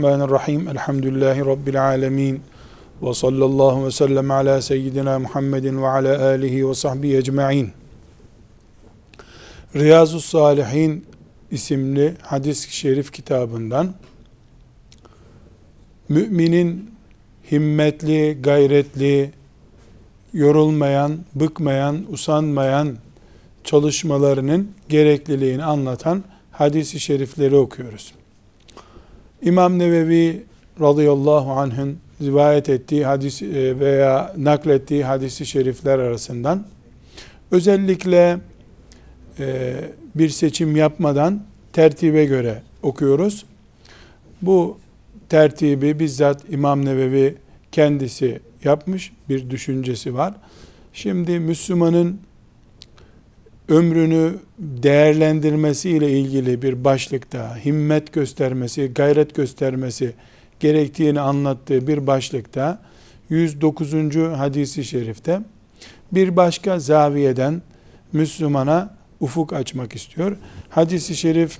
Bismillahirrahmanirrahim. Elhamdülillahi Rabbil alemin. Ve sallallahu ve sellem ala seyyidina Muhammedin ve ala alihi ve sahbihi ecma'in. Riyazu Salihin isimli hadis-i şerif kitabından müminin himmetli, gayretli, yorulmayan, bıkmayan, usanmayan çalışmalarının gerekliliğini anlatan hadisi şerifleri okuyoruz. İmam Nevevi radıyallahu anh'ın rivayet ettiği hadis e, veya naklettiği hadisi şerifler arasından özellikle e, bir seçim yapmadan tertibe göre okuyoruz. Bu tertibi bizzat İmam Nevevi kendisi yapmış bir düşüncesi var. Şimdi Müslümanın ömrünü değerlendirmesiyle ilgili bir başlıkta himmet göstermesi, gayret göstermesi gerektiğini anlattığı bir başlıkta 109. hadisi şerifte bir başka zaviyeden Müslümana ufuk açmak istiyor. Hadisi şerif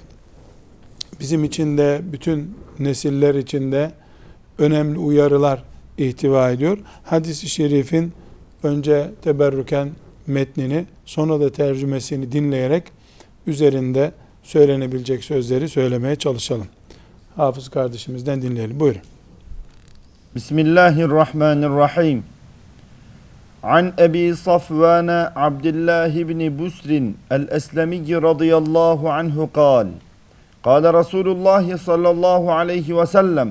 bizim için de bütün nesiller için de önemli uyarılar ihtiva ediyor. Hadisi şerifin önce teberrüken metnini sonra da tercümesini dinleyerek üzerinde söylenebilecek sözleri söylemeye çalışalım. Hafız kardeşimizden dinleyelim. Buyurun. Bismillahirrahmanirrahim. An Ebi Safvan Abdullah ibn Busr el-Eslemi radıyallahu anhu kal. قال رسول الله صلى الله عليه وسلم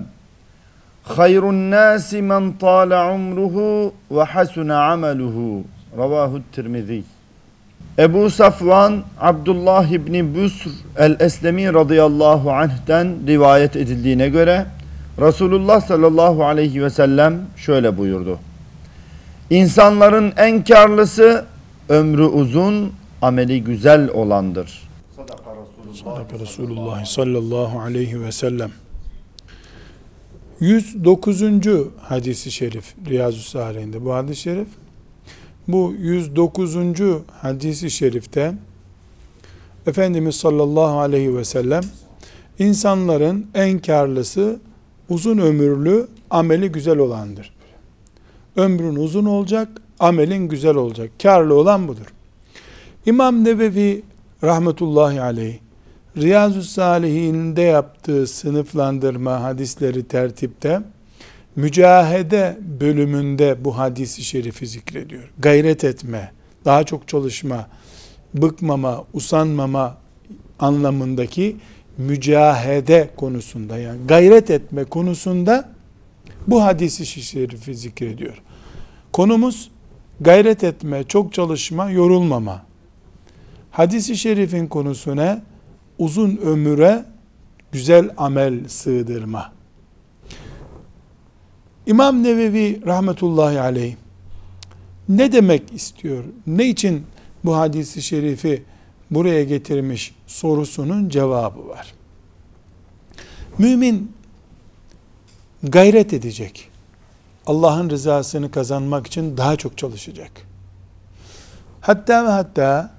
خير الناس من طال عمره وحسن عمله Ravahu Tirmizi. Ebu Safvan Abdullah İbni Busr el-Eslemi radıyallahu anh'ten rivayet edildiğine göre Resulullah sallallahu aleyhi ve sellem şöyle buyurdu. İnsanların en karlısı ömrü uzun, ameli güzel olandır. Sadaka Resulullah sallallahu aleyhi ve sellem. 109. hadisi şerif Riyazu Salih'inde bu hadis-i şerif bu 109. hadisi şerifte Efendimiz sallallahu aleyhi ve sellem insanların en karlısı uzun ömürlü ameli güzel olandır. Ömrün uzun olacak, amelin güzel olacak. Karlı olan budur. İmam Nebevi rahmetullahi aleyh Riyazu Salihin'de yaptığı sınıflandırma hadisleri tertipte mücahede bölümünde bu hadisi şerifi zikrediyor. Gayret etme, daha çok çalışma, bıkmama, usanmama anlamındaki mücahede konusunda yani gayret etme konusunda bu hadisi şerifi zikrediyor. Konumuz gayret etme, çok çalışma, yorulmama. Hadisi şerifin konusu ne? Uzun ömüre güzel amel sığdırma. İmam Nevevi rahmetullahi aleyh ne demek istiyor? Ne için bu hadisi şerifi buraya getirmiş sorusunun cevabı var. Mümin gayret edecek. Allah'ın rızasını kazanmak için daha çok çalışacak. Hatta ve hatta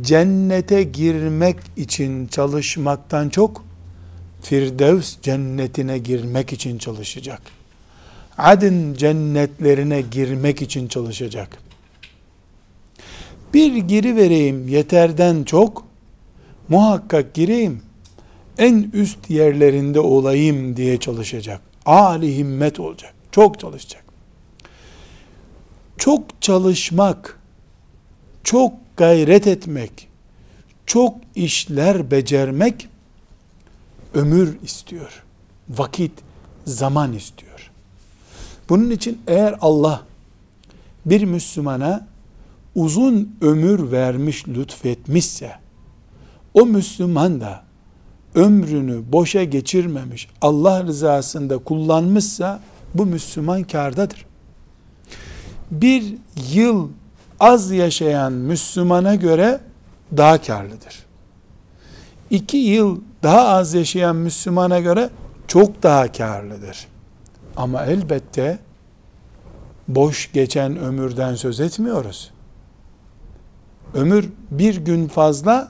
cennete girmek için çalışmaktan çok Firdevs cennetine girmek için çalışacak adın cennetlerine girmek için çalışacak. Bir giri vereyim yeterden çok, muhakkak gireyim, en üst yerlerinde olayım diye çalışacak. Ali himmet olacak. Çok çalışacak. Çok çalışmak, çok gayret etmek, çok işler becermek ömür istiyor. Vakit, zaman istiyor. Bunun için eğer Allah bir Müslümana uzun ömür vermiş, lütfetmişse, o Müslüman da ömrünü boşa geçirmemiş, Allah rızasında kullanmışsa, bu Müslüman kardadır. Bir yıl az yaşayan Müslümana göre daha karlıdır. İki yıl daha az yaşayan Müslümana göre çok daha karlıdır. Ama elbette boş geçen ömürden söz etmiyoruz. Ömür bir gün fazla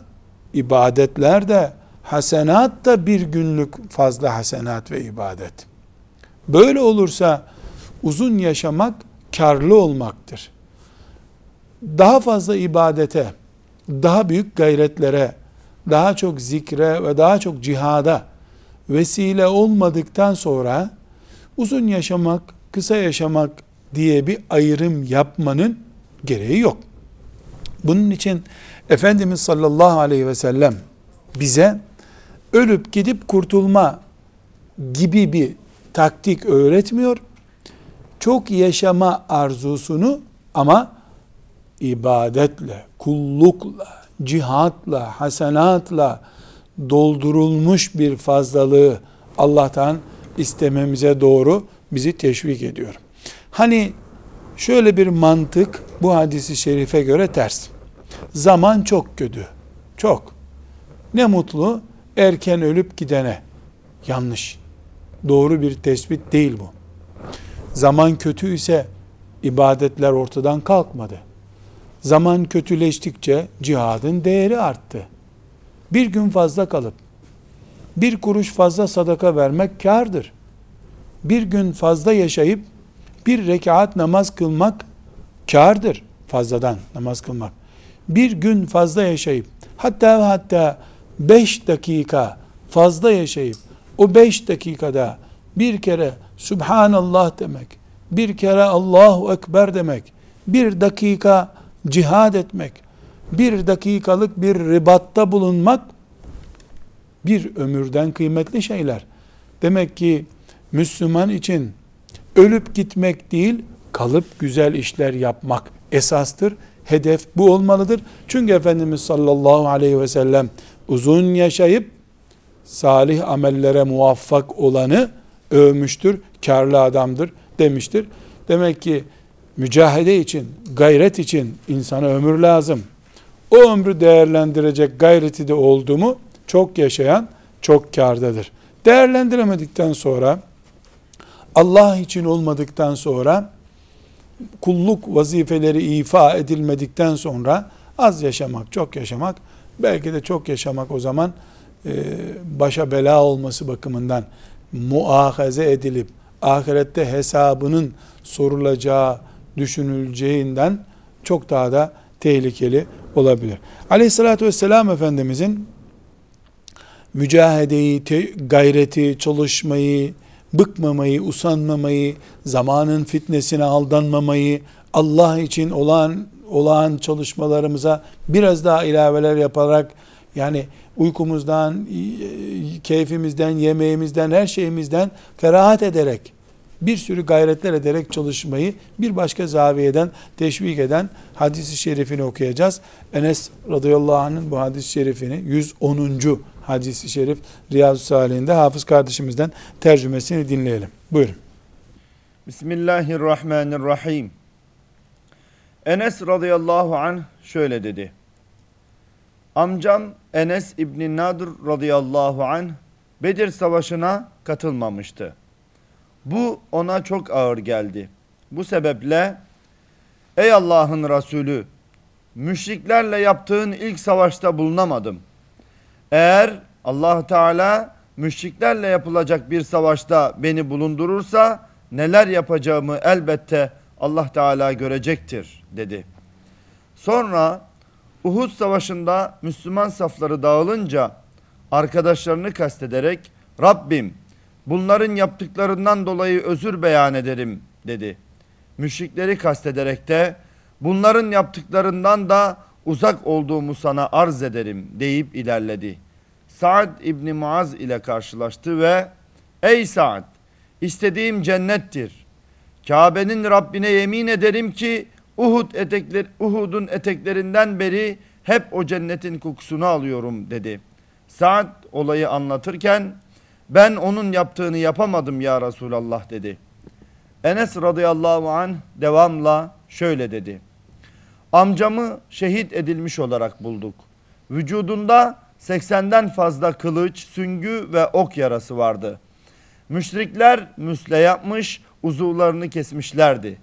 ibadetler de hasenat da bir günlük fazla hasenat ve ibadet. Böyle olursa uzun yaşamak karlı olmaktır. Daha fazla ibadete, daha büyük gayretlere, daha çok zikre ve daha çok cihada vesile olmadıktan sonra uzun yaşamak, kısa yaşamak diye bir ayrım yapmanın gereği yok. Bunun için Efendimiz sallallahu aleyhi ve sellem bize ölüp gidip kurtulma gibi bir taktik öğretmiyor. Çok yaşama arzusunu ama ibadetle, kullukla, cihatla, hasenatla doldurulmuş bir fazlalığı Allah'tan istememize doğru bizi teşvik ediyor. Hani şöyle bir mantık bu hadisi şerife göre ters. Zaman çok kötü. Çok. Ne mutlu erken ölüp gidene. Yanlış. Doğru bir tespit değil bu. Zaman kötü ise ibadetler ortadan kalkmadı. Zaman kötüleştikçe cihadın değeri arttı. Bir gün fazla kalıp bir kuruş fazla sadaka vermek kardır. Bir gün fazla yaşayıp bir rekat namaz kılmak kardır fazladan namaz kılmak. Bir gün fazla yaşayıp hatta hatta beş dakika fazla yaşayıp o beş dakikada bir kere Subhanallah demek, bir kere Allahu Ekber demek, bir dakika cihad etmek, bir dakikalık bir ribatta bulunmak bir ömürden kıymetli şeyler. Demek ki Müslüman için ölüp gitmek değil, kalıp güzel işler yapmak esastır. Hedef bu olmalıdır. Çünkü Efendimiz sallallahu aleyhi ve sellem uzun yaşayıp salih amellere muvaffak olanı övmüştür. Karlı adamdır demiştir. Demek ki mücahede için, gayret için insana ömür lazım. O ömrü değerlendirecek gayreti de oldu mu çok yaşayan çok kardadır. Değerlendiremedikten sonra Allah için olmadıktan sonra kulluk vazifeleri ifa edilmedikten sonra az yaşamak, çok yaşamak, belki de çok yaşamak o zaman e, başa bela olması bakımından muahaze edilip ahirette hesabının sorulacağı düşünüleceğinden çok daha da tehlikeli olabilir. Aleyhissalatü vesselam Efendimizin mücahedeyi, gayreti, çalışmayı, bıkmamayı, usanmamayı, zamanın fitnesine aldanmamayı, Allah için olan olağan çalışmalarımıza biraz daha ilaveler yaparak yani uykumuzdan, keyfimizden, yemeğimizden, her şeyimizden ferahat ederek bir sürü gayretler ederek çalışmayı bir başka zaviyeden teşvik eden hadisi şerifini okuyacağız. Enes radıyallahu anh'ın bu hadis-i şerifini 110. hadisi şerif Riyazu Salih'inde hafız kardeşimizden tercümesini dinleyelim. Buyurun. Bismillahirrahmanirrahim. Enes radıyallahu anh şöyle dedi. Amcam Enes İbni Nadir radıyallahu anh Bedir Savaşı'na katılmamıştı. Bu ona çok ağır geldi. Bu sebeple ey Allah'ın Resulü müşriklerle yaptığın ilk savaşta bulunamadım. Eğer allah Teala müşriklerle yapılacak bir savaşta beni bulundurursa neler yapacağımı elbette Allah Teala görecektir dedi. Sonra Uhud savaşında Müslüman safları dağılınca arkadaşlarını kastederek Rabbim bunların yaptıklarından dolayı özür beyan ederim dedi. Müşrikleri kastederek de bunların yaptıklarından da uzak olduğumu sana arz ederim deyip ilerledi. Saad İbni Muaz ile karşılaştı ve ey Saad istediğim cennettir. Kabe'nin Rabbine yemin ederim ki Uhud etekler, Uhud'un eteklerinden beri hep o cennetin kokusunu alıyorum dedi. Saad olayı anlatırken ben onun yaptığını yapamadım ya Resulallah dedi. Enes radıyallahu anh devamla şöyle dedi. Amcamı şehit edilmiş olarak bulduk. Vücudunda 80'den fazla kılıç, süngü ve ok yarası vardı. Müşrikler müsle yapmış, uzuvlarını kesmişlerdi.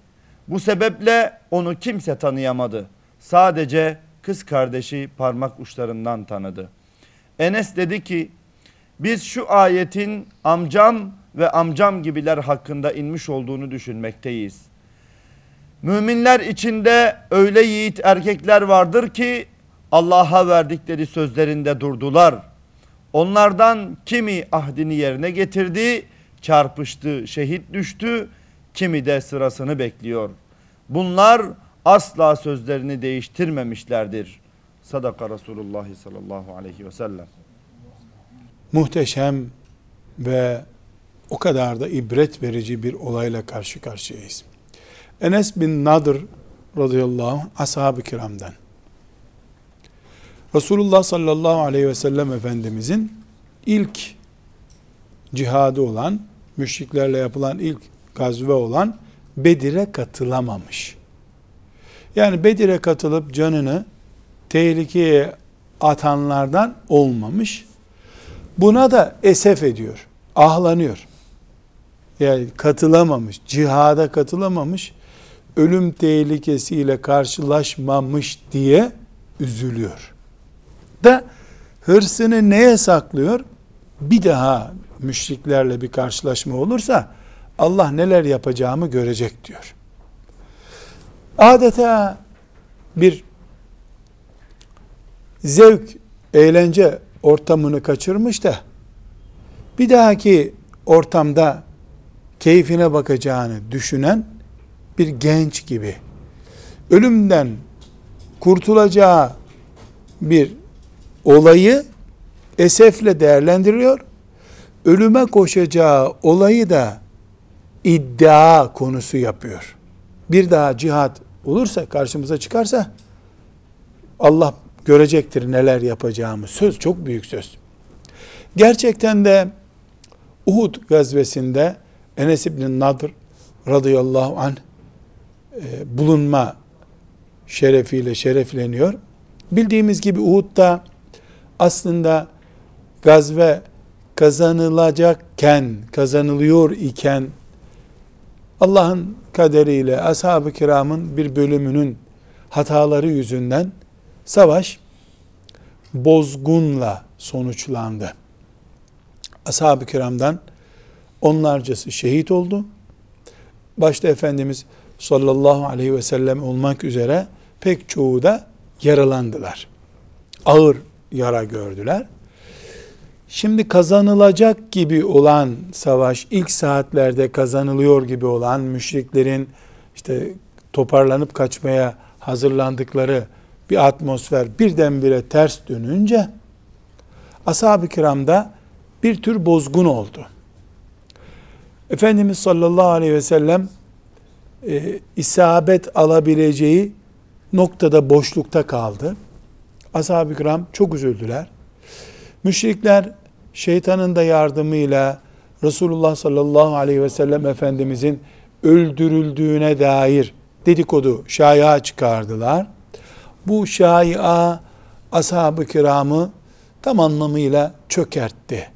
Bu sebeple onu kimse tanıyamadı. Sadece kız kardeşi parmak uçlarından tanıdı. Enes dedi ki biz şu ayetin amcam ve amcam gibiler hakkında inmiş olduğunu düşünmekteyiz. Müminler içinde öyle yiğit erkekler vardır ki Allah'a verdikleri sözlerinde durdular. Onlardan kimi ahdini yerine getirdi, çarpıştı, şehit düştü, kimi de sırasını bekliyor. Bunlar asla sözlerini değiştirmemişlerdir. Sadaka Resulullah sallallahu aleyhi ve sellem. Muhteşem ve o kadar da ibret verici bir olayla karşı karşıyayız. Enes bin Nadır radıyallahu anh ashab-ı kiramdan. Resulullah sallallahu aleyhi ve sellem Efendimizin ilk cihadı olan, müşriklerle yapılan ilk gazve olan Bedir'e katılamamış. Yani Bedir'e katılıp canını tehlikeye atanlardan olmamış. Buna da esef ediyor, ahlanıyor. Yani katılamamış, cihada katılamamış, ölüm tehlikesiyle karşılaşmamış diye üzülüyor. Da hırsını neye saklıyor? Bir daha müşriklerle bir karşılaşma olursa Allah neler yapacağımı görecek diyor. Adeta bir zevk, eğlence ortamını kaçırmış da bir dahaki ortamda keyfine bakacağını düşünen bir genç gibi ölümden kurtulacağı bir olayı esefle değerlendiriyor. Ölüme koşacağı olayı da iddia konusu yapıyor. Bir daha cihat olursa karşımıza çıkarsa Allah görecektir neler yapacağımı. Söz çok büyük söz. Gerçekten de Uhud gazvesinde Enes İbn Nadr radıyallahu anh e, bulunma şerefiyle şerefleniyor. Bildiğimiz gibi Uhud'da aslında gazve kazanılacakken, kazanılıyor iken Allah'ın kaderiyle ashab-ı kiramın bir bölümünün hataları yüzünden savaş bozgunla sonuçlandı. Ashab-ı kiramdan onlarcası şehit oldu. Başta Efendimiz sallallahu aleyhi ve sellem olmak üzere pek çoğu da yaralandılar. Ağır yara gördüler. Şimdi kazanılacak gibi olan savaş, ilk saatlerde kazanılıyor gibi olan müşriklerin işte toparlanıp kaçmaya hazırlandıkları bir atmosfer birdenbire ters dönünce ashab-ı kiramda bir tür bozgun oldu. Efendimiz sallallahu aleyhi ve sellem e, isabet alabileceği noktada boşlukta kaldı. Ashab-ı kiram çok üzüldüler. Müşrikler şeytanın da yardımıyla Resulullah sallallahu aleyhi ve sellem Efendimizin öldürüldüğüne dair dedikodu, şaya çıkardılar. Bu şaya ashab-ı kiramı tam anlamıyla çökertti.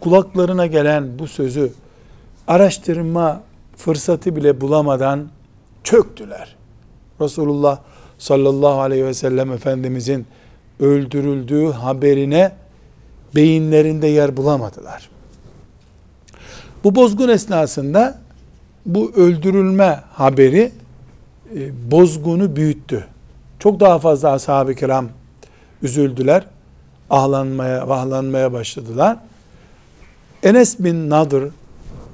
Kulaklarına gelen bu sözü araştırma fırsatı bile bulamadan çöktüler. Resulullah sallallahu aleyhi ve sellem Efendimizin öldürüldüğü haberine beyinlerinde yer bulamadılar. Bu bozgun esnasında bu öldürülme haberi e, bozgunu büyüttü. Çok daha fazla ashab-ı kiram üzüldüler. Ahlanmaya, vahlanmaya başladılar. Enes bin Nadır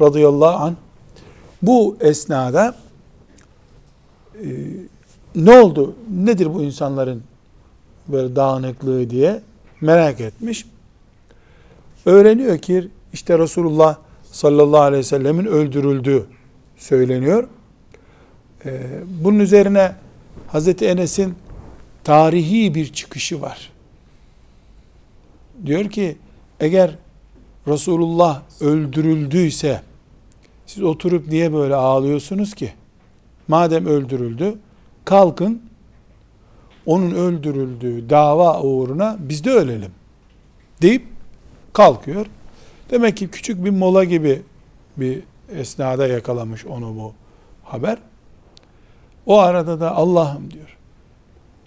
radıyallahu anh bu esnada e, ne oldu? Nedir bu insanların böyle dağınıklığı diye merak etmiş. Öğreniyor ki işte Resulullah sallallahu aleyhi ve sellemin öldürüldüğü söyleniyor. Ee, bunun üzerine Hazreti Enes'in tarihi bir çıkışı var. Diyor ki eğer Resulullah öldürüldüyse siz oturup niye böyle ağlıyorsunuz ki? Madem öldürüldü, kalkın onun öldürüldüğü dava uğruna biz de ölelim deyip kalkıyor. Demek ki küçük bir mola gibi bir esnada yakalamış onu bu haber. O arada da Allah'ım diyor.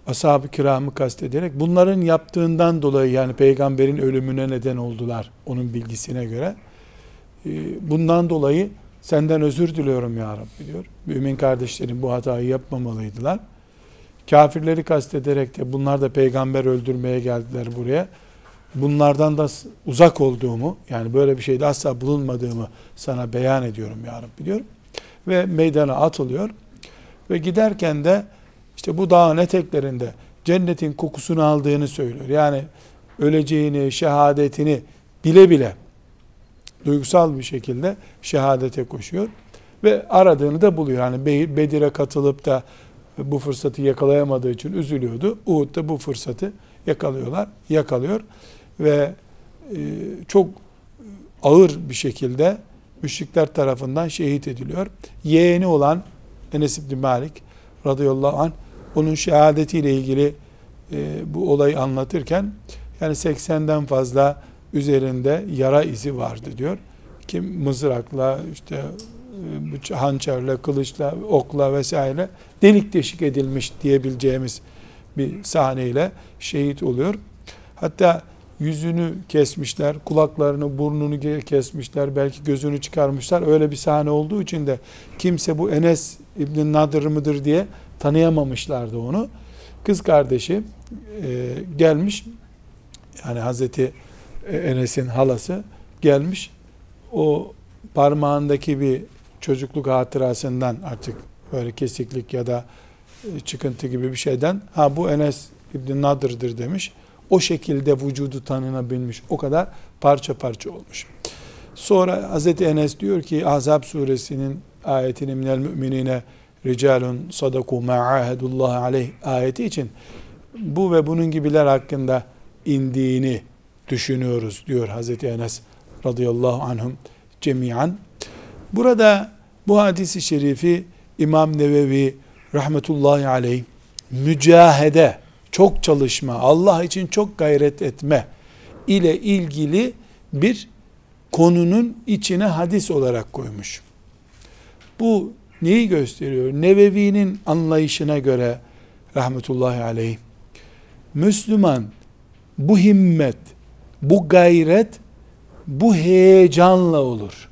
ashab-ı kiramı kastederek bunların yaptığından dolayı yani peygamberin ölümüne neden oldular onun bilgisine göre. Ee, bundan dolayı senden özür diliyorum ya Rabbi diyor. Mümin kardeşlerim bu hatayı yapmamalıydılar. Kafirleri kastederek de bunlar da peygamber öldürmeye geldiler buraya. Bunlardan da uzak olduğumu yani böyle bir şeyde asla bulunmadığımı sana beyan ediyorum ya Rabbi diyor. Ve meydana atılıyor. Ve giderken de işte bu dağın eteklerinde cennetin kokusunu aldığını söylüyor. Yani öleceğini, şehadetini bile bile duygusal bir şekilde şehadete koşuyor. Ve aradığını da buluyor. Yani Bedir'e katılıp da bu fırsatı yakalayamadığı için üzülüyordu. Uhud'da bu fırsatı yakalıyorlar, yakalıyor ve e, çok ağır bir şekilde müşrikler tarafından şehit ediliyor. Yeğeni olan Enes İbni Malik radıyallahu anh onun şehadetiyle ilgili e, bu olayı anlatırken yani 80'den fazla üzerinde yara izi vardı diyor. Kim mızrakla işte e, hançerle, kılıçla, okla vesaire delik deşik edilmiş diyebileceğimiz bir sahneyle şehit oluyor. Hatta yüzünü kesmişler, kulaklarını, burnunu kesmişler, belki gözünü çıkarmışlar. Öyle bir sahne olduğu için de kimse bu Enes İbn Nadir mıdır diye tanıyamamışlardı onu. Kız kardeşi e, gelmiş, yani Hazreti Enes'in halası gelmiş, o parmağındaki bir çocukluk hatırasından artık böyle kesiklik ya da e, çıkıntı gibi bir şeyden ha bu Enes İbn Nadır'dır demiş. O şekilde vücudu tanınabilmiş. O kadar parça parça olmuş. Sonra Hz. Enes diyor ki Azab suresinin ayetini minel müminine ricalun sadaku ma'ahedullah aleyh ayeti için bu ve bunun gibiler hakkında indiğini düşünüyoruz diyor Hz. Enes radıyallahu anhum cemiyan. Burada bu hadisi şerifi İmam Nevevi rahmetullahi aleyh mücahede, çok çalışma, Allah için çok gayret etme ile ilgili bir konunun içine hadis olarak koymuş. Bu neyi gösteriyor? Nevevi'nin anlayışına göre rahmetullahi aleyh Müslüman bu himmet, bu gayret, bu heyecanla olur.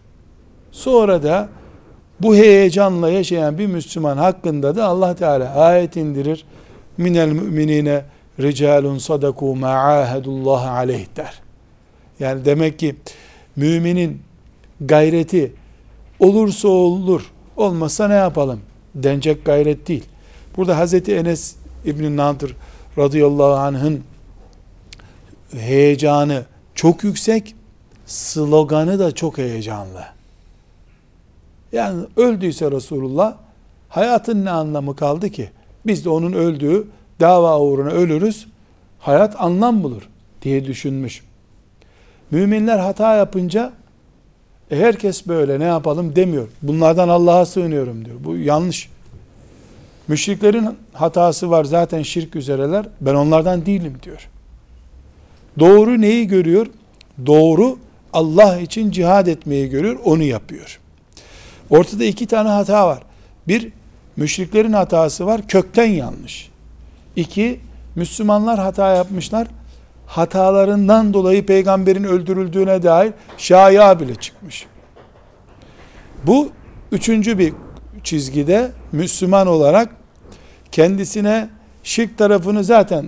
Sonra da bu heyecanla yaşayan bir Müslüman hakkında da Allah Teala ayet indirir. Minel müminine ricalun sadaku ma ahadullah aleyh der. Yani demek ki müminin gayreti olursa olur, olmazsa ne yapalım denecek gayret değil. Burada Hazreti Enes İbn Nadir radıyallahu anh'ın heyecanı çok yüksek, sloganı da çok heyecanlı. Yani öldüyse Resulullah hayatın ne anlamı kaldı ki? Biz de onun öldüğü dava uğruna ölürüz. Hayat anlam bulur diye düşünmüş. Müminler hata yapınca e herkes böyle ne yapalım demiyor. Bunlardan Allah'a sığınıyorum diyor. Bu yanlış. Müşriklerin hatası var zaten şirk üzereler. Ben onlardan değilim diyor. Doğru neyi görüyor? Doğru Allah için cihad etmeyi görüyor, onu yapıyor. Ortada iki tane hata var. Bir, müşriklerin hatası var, kökten yanlış. İki, Müslümanlar hata yapmışlar. Hatalarından dolayı peygamberin öldürüldüğüne dair şaya bile çıkmış. Bu üçüncü bir çizgide Müslüman olarak kendisine şirk tarafını zaten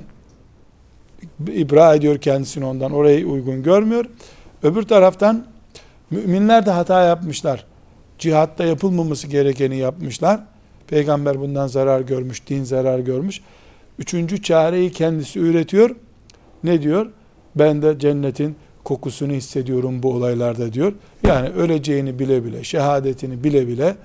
ibra ediyor kendisini ondan orayı uygun görmüyor. Öbür taraftan müminler de hata yapmışlar cihatta yapılmaması gerekeni yapmışlar. Peygamber bundan zarar görmüş, din zarar görmüş. Üçüncü çareyi kendisi üretiyor. Ne diyor? Ben de cennetin kokusunu hissediyorum bu olaylarda diyor. Yani öleceğini bile bile, şehadetini bile bile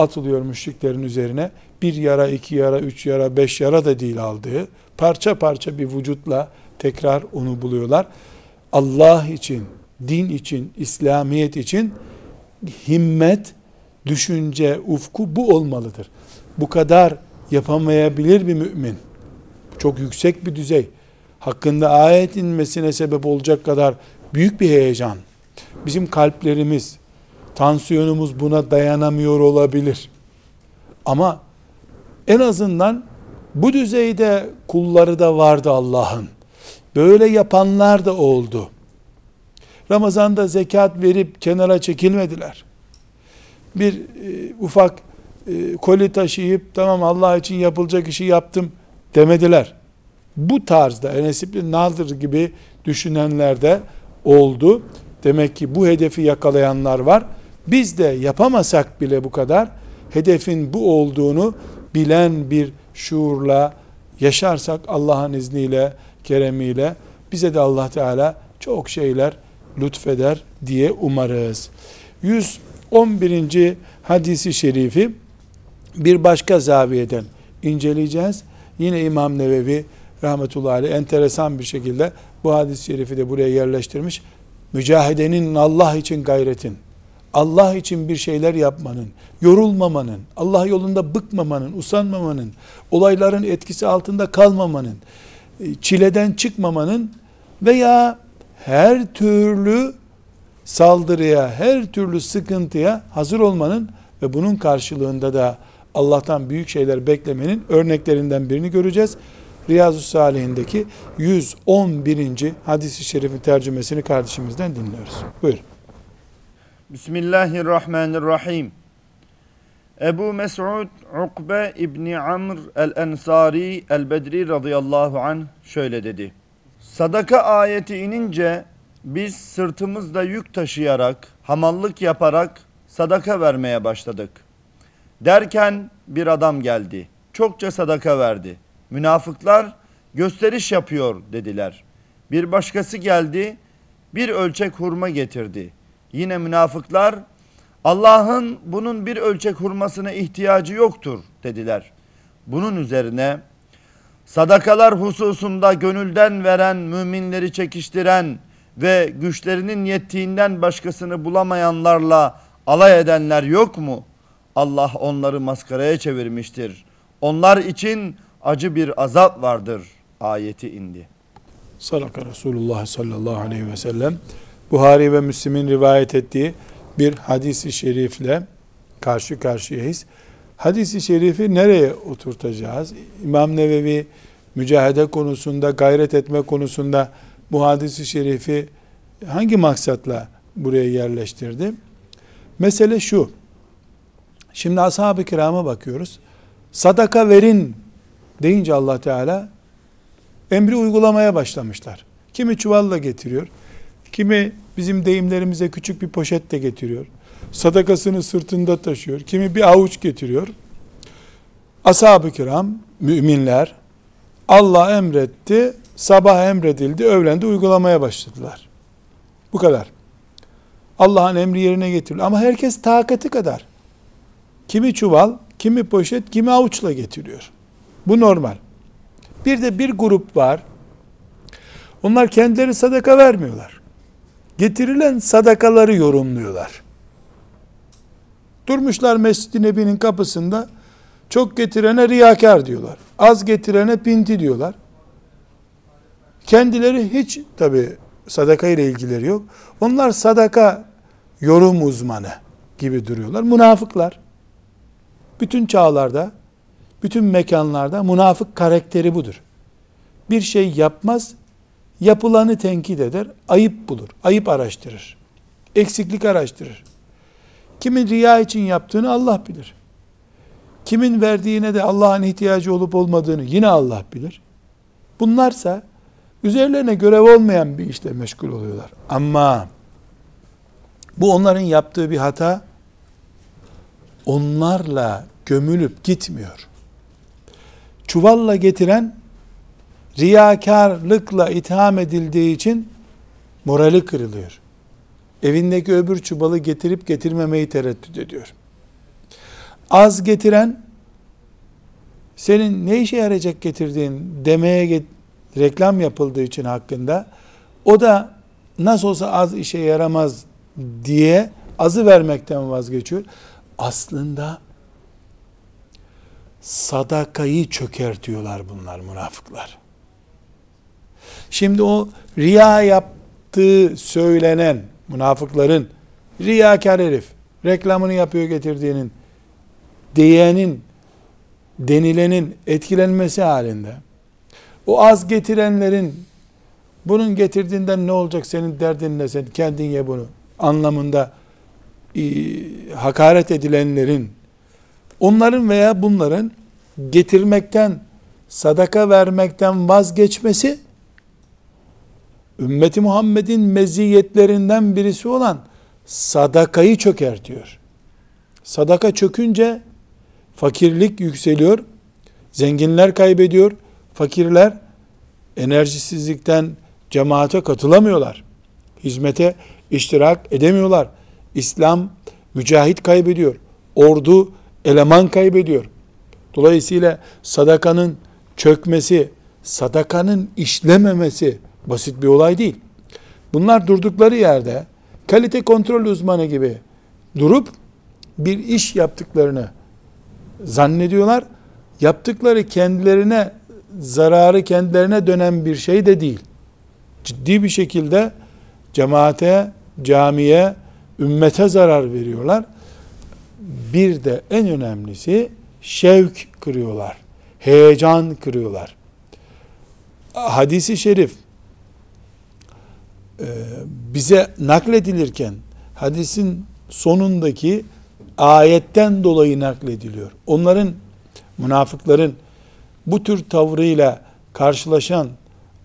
atılıyor müşriklerin üzerine. Bir yara, iki yara, üç yara, beş yara da değil aldığı. Parça parça bir vücutla tekrar onu buluyorlar. Allah için, din için, İslamiyet için himmet, düşünce, ufku bu olmalıdır. Bu kadar yapamayabilir bir mümin. Çok yüksek bir düzey. Hakkında ayet inmesine sebep olacak kadar büyük bir heyecan. Bizim kalplerimiz, tansiyonumuz buna dayanamıyor olabilir. Ama en azından Bu düzeyde kulları da vardı Allah'ın. Böyle yapanlar da oldu. Ramazanda zekat verip kenara çekilmediler. Bir e, ufak e, koli taşıyıp tamam Allah için yapılacak işi yaptım demediler. Bu tarzda Enes İbni Nadir gibi düşünenler de oldu. Demek ki bu hedefi yakalayanlar var. Biz de yapamasak bile bu kadar hedefin bu olduğunu bilen bir şuurla yaşarsak Allah'ın izniyle, keremiyle bize de Allah Teala çok şeyler lütfeder diye umarız. 111. hadisi şerifi bir başka zaviyeden inceleyeceğiz. Yine İmam Nevevi rahmetullahi aleyh enteresan bir şekilde bu hadis-i şerifi de buraya yerleştirmiş. Mücahidenin Allah için gayretin, Allah için bir şeyler yapmanın, yorulmamanın, Allah yolunda bıkmamanın, usanmamanın, olayların etkisi altında kalmamanın, e, çileden çıkmamanın veya her türlü saldırıya, her türlü sıkıntıya hazır olmanın ve bunun karşılığında da Allah'tan büyük şeyler beklemenin örneklerinden birini göreceğiz. Riyazu Salihindeki 111. hadisi şerifin tercümesini kardeşimizden dinliyoruz. Buyur. Bismillahirrahmanirrahim. Ebu Mes'ud Ukbe İbni Amr el-Ensari el-Bedri radıyallahu anh şöyle dedi. Sadaka ayeti inince biz sırtımızda yük taşıyarak, hamallık yaparak sadaka vermeye başladık. Derken bir adam geldi. Çokça sadaka verdi. Münafıklar gösteriş yapıyor dediler. Bir başkası geldi, bir ölçek hurma getirdi. Yine münafıklar Allah'ın bunun bir ölçek hurmasına ihtiyacı yoktur dediler. Bunun üzerine sadakalar hususunda gönülden veren, müminleri çekiştiren ve güçlerinin yettiğinden başkasını bulamayanlarla alay edenler yok mu? Allah onları maskaraya çevirmiştir. Onlar için acı bir azap vardır ayeti indi. Sadaka Resulullah sallallahu aleyhi ve sellem Buhari ve Müslim'in rivayet ettiği bir hadisi şerifle karşı karşıyayız. Hadisi şerifi nereye oturtacağız? İmam Nevevi mücahede konusunda, gayret etme konusunda bu hadisi şerifi hangi maksatla buraya yerleştirdi? Mesele şu. Şimdi ashab-ı kirama bakıyoruz. Sadaka verin deyince Allah Teala emri uygulamaya başlamışlar. Kimi çuvalla getiriyor, kimi bizim deyimlerimize küçük bir poşet de getiriyor. Sadakasını sırtında taşıyor. Kimi bir avuç getiriyor. Ashab-ı kiram, müminler, Allah emretti, sabah emredildi, öğlende uygulamaya başladılar. Bu kadar. Allah'ın emri yerine getiriliyor. Ama herkes takati kadar. Kimi çuval, kimi poşet, kimi avuçla getiriyor. Bu normal. Bir de bir grup var. Onlar kendileri sadaka vermiyorlar. Getirilen sadakaları yorumluyorlar. Durmuşlar Mescid-i Nebi'nin kapısında çok getirene riyakar diyorlar. Az getirene pinti diyorlar. Kendileri hiç tabi sadaka ile ilgileri yok. Onlar sadaka yorum uzmanı gibi duruyorlar. Münafıklar. Bütün çağlarda, bütün mekanlarda münafık karakteri budur. Bir şey yapmaz, yapılanı tenkit eder, ayıp bulur, ayıp araştırır, eksiklik araştırır. Kimin riya için yaptığını Allah bilir. Kimin verdiğine de Allah'ın ihtiyacı olup olmadığını yine Allah bilir. Bunlarsa üzerlerine görev olmayan bir işle meşgul oluyorlar. Ama bu onların yaptığı bir hata onlarla gömülüp gitmiyor. Çuvalla getiren riyakarlıkla itham edildiği için morali kırılıyor. Evindeki öbür çubalı getirip getirmemeyi tereddüt ediyor. Az getiren senin ne işe yarayacak getirdiğin demeye reklam yapıldığı için hakkında o da nasıl olsa az işe yaramaz diye azı vermekten vazgeçiyor. Aslında sadakayı çökertiyorlar bunlar münafıklar. Şimdi o riya yaptığı söylenen münafıkların riyakar herif reklamını yapıyor getirdiğinin diyenin denilenin etkilenmesi halinde o az getirenlerin bunun getirdiğinden ne olacak senin derdin ne sen kendin ye bunu anlamında e, hakaret edilenlerin onların veya bunların getirmekten sadaka vermekten vazgeçmesi ümmeti Muhammed'in meziyetlerinden birisi olan sadakayı çökertiyor. Sadaka çökünce fakirlik yükseliyor, zenginler kaybediyor, fakirler enerjisizlikten cemaate katılamıyorlar. Hizmete iştirak edemiyorlar. İslam mücahit kaybediyor. Ordu eleman kaybediyor. Dolayısıyla sadakanın çökmesi, sadakanın işlememesi basit bir olay değil. Bunlar durdukları yerde kalite kontrol uzmanı gibi durup bir iş yaptıklarını zannediyorlar. Yaptıkları kendilerine zararı kendilerine dönen bir şey de değil. Ciddi bir şekilde cemaate, camiye, ümmete zarar veriyorlar. Bir de en önemlisi şevk kırıyorlar. Heyecan kırıyorlar. Hadisi şerif bize nakledilirken hadisin sonundaki ayetten dolayı naklediliyor. Onların münafıkların bu tür tavrıyla karşılaşan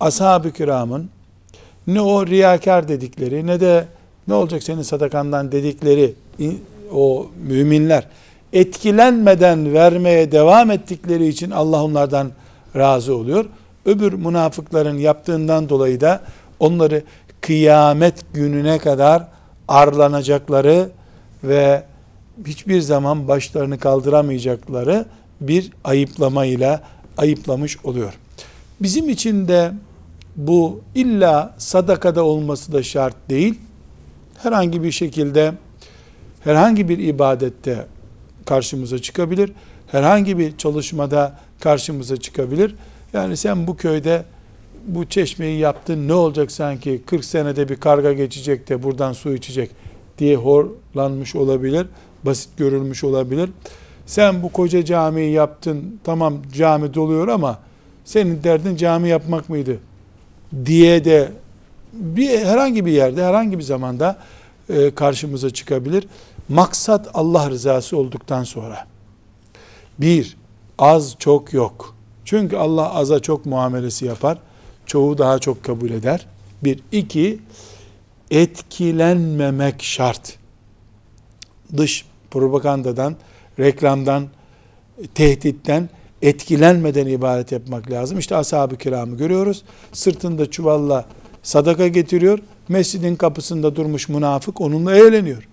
ashab-ı kiramın ne o riyakar dedikleri ne de ne olacak senin sadakandan dedikleri o müminler etkilenmeden vermeye devam ettikleri için Allah onlardan razı oluyor. Öbür münafıkların yaptığından dolayı da onları kıyamet gününe kadar arlanacakları ve hiçbir zaman başlarını kaldıramayacakları bir ayıplamayla ayıplamış oluyor. Bizim için de bu illa sadakada olması da şart değil. Herhangi bir şekilde herhangi bir ibadette karşımıza çıkabilir. Herhangi bir çalışmada karşımıza çıkabilir. Yani sen bu köyde bu çeşmeyi yaptın ne olacak sanki 40 senede bir karga geçecek de buradan su içecek diye horlanmış olabilir. Basit görülmüş olabilir. Sen bu koca camiyi yaptın tamam cami doluyor ama senin derdin cami yapmak mıydı diye de bir herhangi bir yerde herhangi bir zamanda e, karşımıza çıkabilir. Maksat Allah rızası olduktan sonra. Bir, az çok yok. Çünkü Allah aza çok muamelesi yapar. Çoğu daha çok kabul eder. Bir, iki, etkilenmemek şart. Dış propagandadan, reklamdan, tehditten etkilenmeden ibadet yapmak lazım. İşte ashab-ı kiramı görüyoruz. Sırtında çuvalla sadaka getiriyor. Mescidin kapısında durmuş münafık onunla eğleniyor.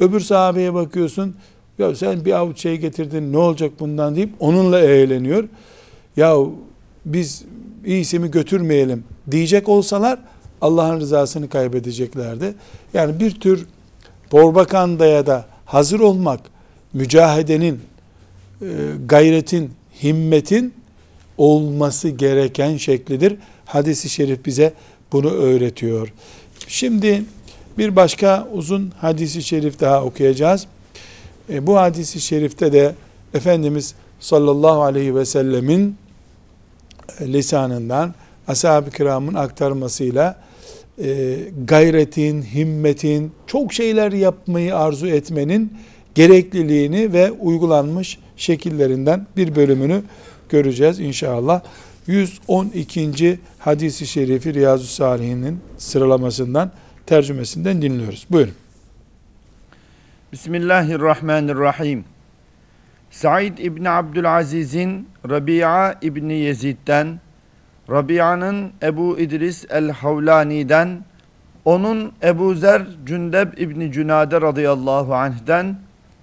Öbür sahabeye bakıyorsun. Ya sen bir avuç şey getirdin ne olacak bundan deyip onunla eğleniyor. Ya biz iyisi mi götürmeyelim diyecek olsalar Allah'ın rızasını kaybedeceklerdi. Yani bir tür propagandaya da hazır olmak, mücahedenin, e, gayretin, himmetin olması gereken şeklidir. Hadis-i şerif bize bunu öğretiyor. Şimdi bir başka uzun hadisi şerif daha okuyacağız. E, bu hadisi şerifte de Efendimiz sallallahu aleyhi ve sellemin lisanından ashab-ı kiramın aktarmasıyla e, gayretin, himmetin, çok şeyler yapmayı arzu etmenin gerekliliğini ve uygulanmış şekillerinden bir bölümünü göreceğiz inşallah. 112. hadisi şerifi Riyazu Salihin'in sıralamasından tercümesinden dinliyoruz. Buyurun. Bismillahirrahmanirrahim. Said İbni Abdülaziz'in Rabia İbni Yezid'den, Rabia'nın Ebu İdris el-Havlani'den, onun Ebu Zer Cündeb İbni Cünade radıyallahu anh'den,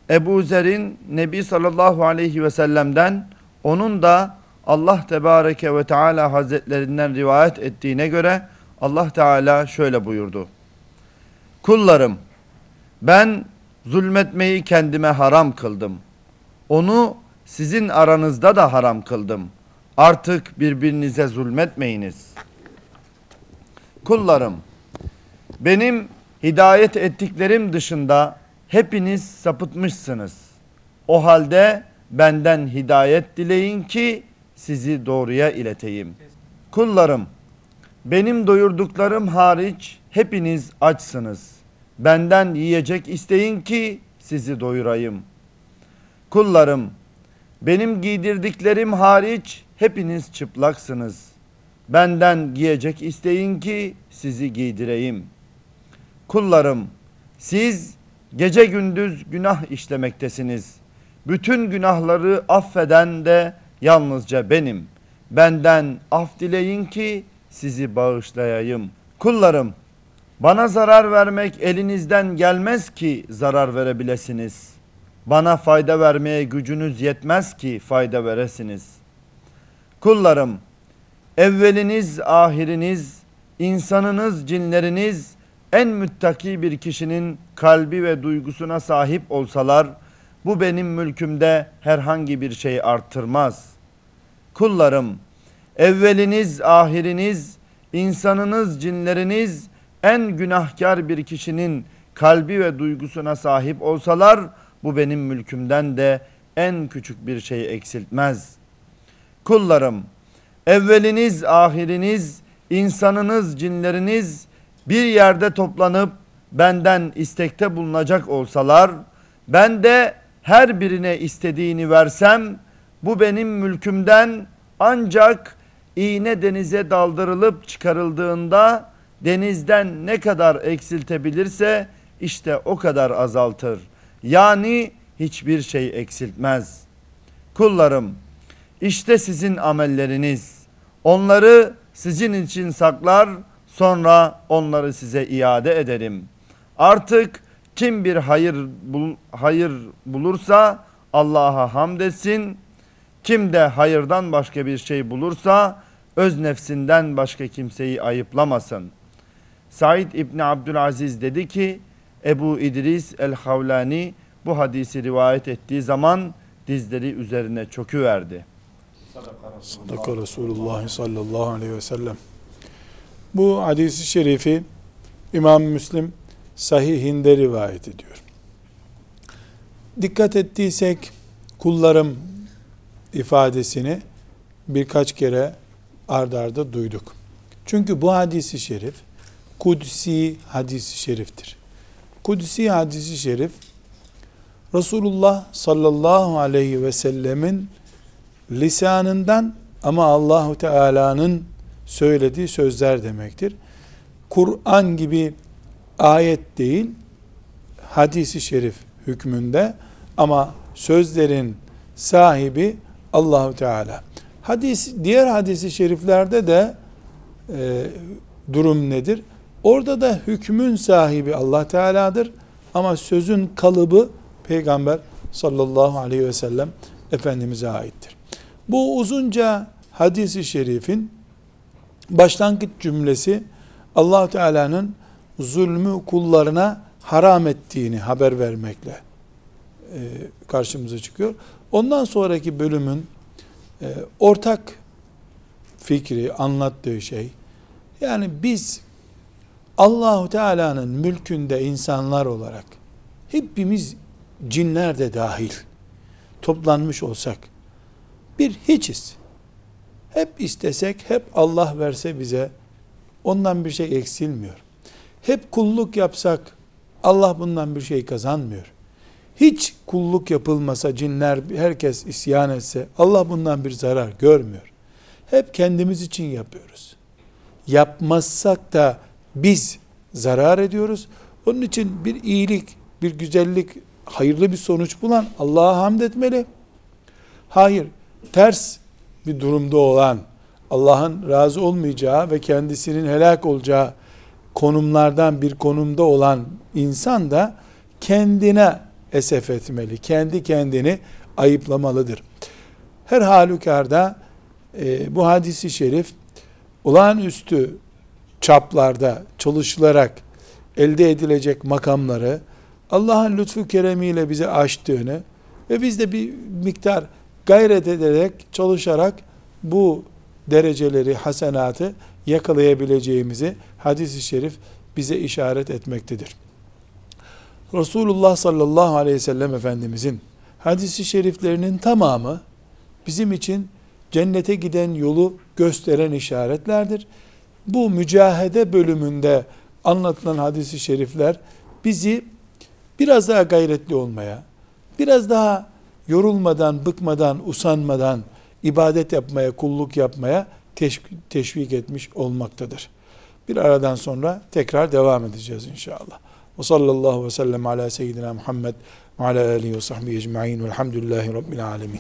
Ebu Zer'in Nebi sallallahu aleyhi ve sellem'den, onun da Allah Tebareke ve Teala Hazretlerinden rivayet ettiğine göre Allah Teala şöyle buyurdu. Kullarım ben zulmetmeyi kendime haram kıldım. Onu sizin aranızda da haram kıldım. Artık birbirinize zulmetmeyiniz. Kullarım benim hidayet ettiklerim dışında hepiniz sapıtmışsınız. O halde benden hidayet dileyin ki sizi doğruya ileteyim. Kullarım, benim doyurduklarım hariç hepiniz açsınız. Benden yiyecek isteyin ki sizi doyurayım. Kullarım, benim giydirdiklerim hariç hepiniz çıplaksınız. Benden giyecek isteyin ki sizi giydireyim. Kullarım, siz gece gündüz günah işlemektesiniz. Bütün günahları affeden de yalnızca benim. Benden af dileyin ki sizi bağışlayayım. Kullarım, bana zarar vermek elinizden gelmez ki zarar verebilesiniz. Bana fayda vermeye gücünüz yetmez ki fayda veresiniz. Kullarım, evveliniz, ahiriniz, insanınız, cinleriniz en müttaki bir kişinin kalbi ve duygusuna sahip olsalar, bu benim mülkümde herhangi bir şey arttırmaz. Kullarım, evveliniz, ahiriniz, insanınız, cinleriniz en günahkar bir kişinin kalbi ve duygusuna sahip olsalar, bu benim mülkümden de en küçük bir şey eksiltmez. Kullarım, evveliniz, ahiriniz, insanınız, cinleriniz bir yerde toplanıp benden istekte bulunacak olsalar, ben de her birine istediğini versem, bu benim mülkümden ancak iğne denize daldırılıp çıkarıldığında denizden ne kadar eksiltebilirse işte o kadar azaltır. Yani hiçbir şey eksiltmez. Kullarım işte sizin amelleriniz. Onları sizin için saklar sonra onları size iade ederim. Artık kim bir hayır bul, hayır bulursa Allah'a hamd etsin. Kim de hayırdan başka bir şey bulursa öz nefsinden başka kimseyi ayıplamasın. Said İbni Abdülaziz dedi ki Ebu İdris el-Havlani bu hadisi rivayet ettiği zaman dizleri üzerine çöküverdi. Sadaka Resulullah sallallahu aleyhi ve sellem. Bu hadisi şerifi İmam Müslim sahihinde rivayet ediyor. Dikkat ettiysek kullarım ifadesini birkaç kere ardarda arda duyduk. Çünkü bu hadisi şerif kudsi hadisi şeriftir. Kudsi hadisi şerif Resulullah sallallahu aleyhi ve sellemin lisanından ama Allahu Teala'nın söylediği sözler demektir. Kur'an gibi ayet değil, hadisi şerif hükmünde ama sözlerin sahibi Allahu Teala. Hadis diğer hadisi şeriflerde de e, durum nedir? Orada da hükmün sahibi Allah Teala'dır ama sözün kalıbı Peygamber sallallahu aleyhi ve sellem Efendimiz'e aittir. Bu uzunca hadisi şerifin başlangıç cümlesi allah Teala'nın zulmü kullarına haram ettiğini haber vermekle e, karşımıza çıkıyor. Ondan sonraki bölümün e, ortak fikri, anlattığı şey, yani biz Allahu Teala'nın mülkünde insanlar olarak hepimiz cinler de dahil toplanmış olsak bir hiçiz. Hep istesek, hep Allah verse bize ondan bir şey eksilmiyor. Hep kulluk yapsak Allah bundan bir şey kazanmıyor. Hiç kulluk yapılmasa cinler herkes isyan etse Allah bundan bir zarar görmüyor. Hep kendimiz için yapıyoruz. Yapmazsak da biz zarar ediyoruz. Onun için bir iyilik, bir güzellik, hayırlı bir sonuç bulan Allah'a hamd etmeli. Hayır, ters bir durumda olan, Allah'ın razı olmayacağı ve kendisinin helak olacağı konumlardan bir konumda olan insan da kendine esef etmeli. Kendi kendini ayıplamalıdır. Her halükarda e, bu hadisi şerif olağanüstü çaplarda çalışılarak elde edilecek makamları Allah'ın lütfu keremiyle bize açtığını ve biz de bir miktar gayret ederek, çalışarak bu dereceleri, hasenatı yakalayabileceğimizi hadis-i şerif bize işaret etmektedir. Resulullah sallallahu aleyhi ve sellem Efendimizin hadisi şeriflerinin tamamı bizim için cennete giden yolu gösteren işaretlerdir. Bu mücahede bölümünde anlatılan hadisi şerifler bizi biraz daha gayretli olmaya, biraz daha yorulmadan, bıkmadan, usanmadan ibadet yapmaya, kulluk yapmaya teşvik, etmiş olmaktadır. Bir aradan sonra tekrar devam edeceğiz inşallah. Ve sallallahu ve sellem ala seyyidina Muhammed ve ala alihi ve sahbihi ecma'in velhamdülillahi rabbil alemin.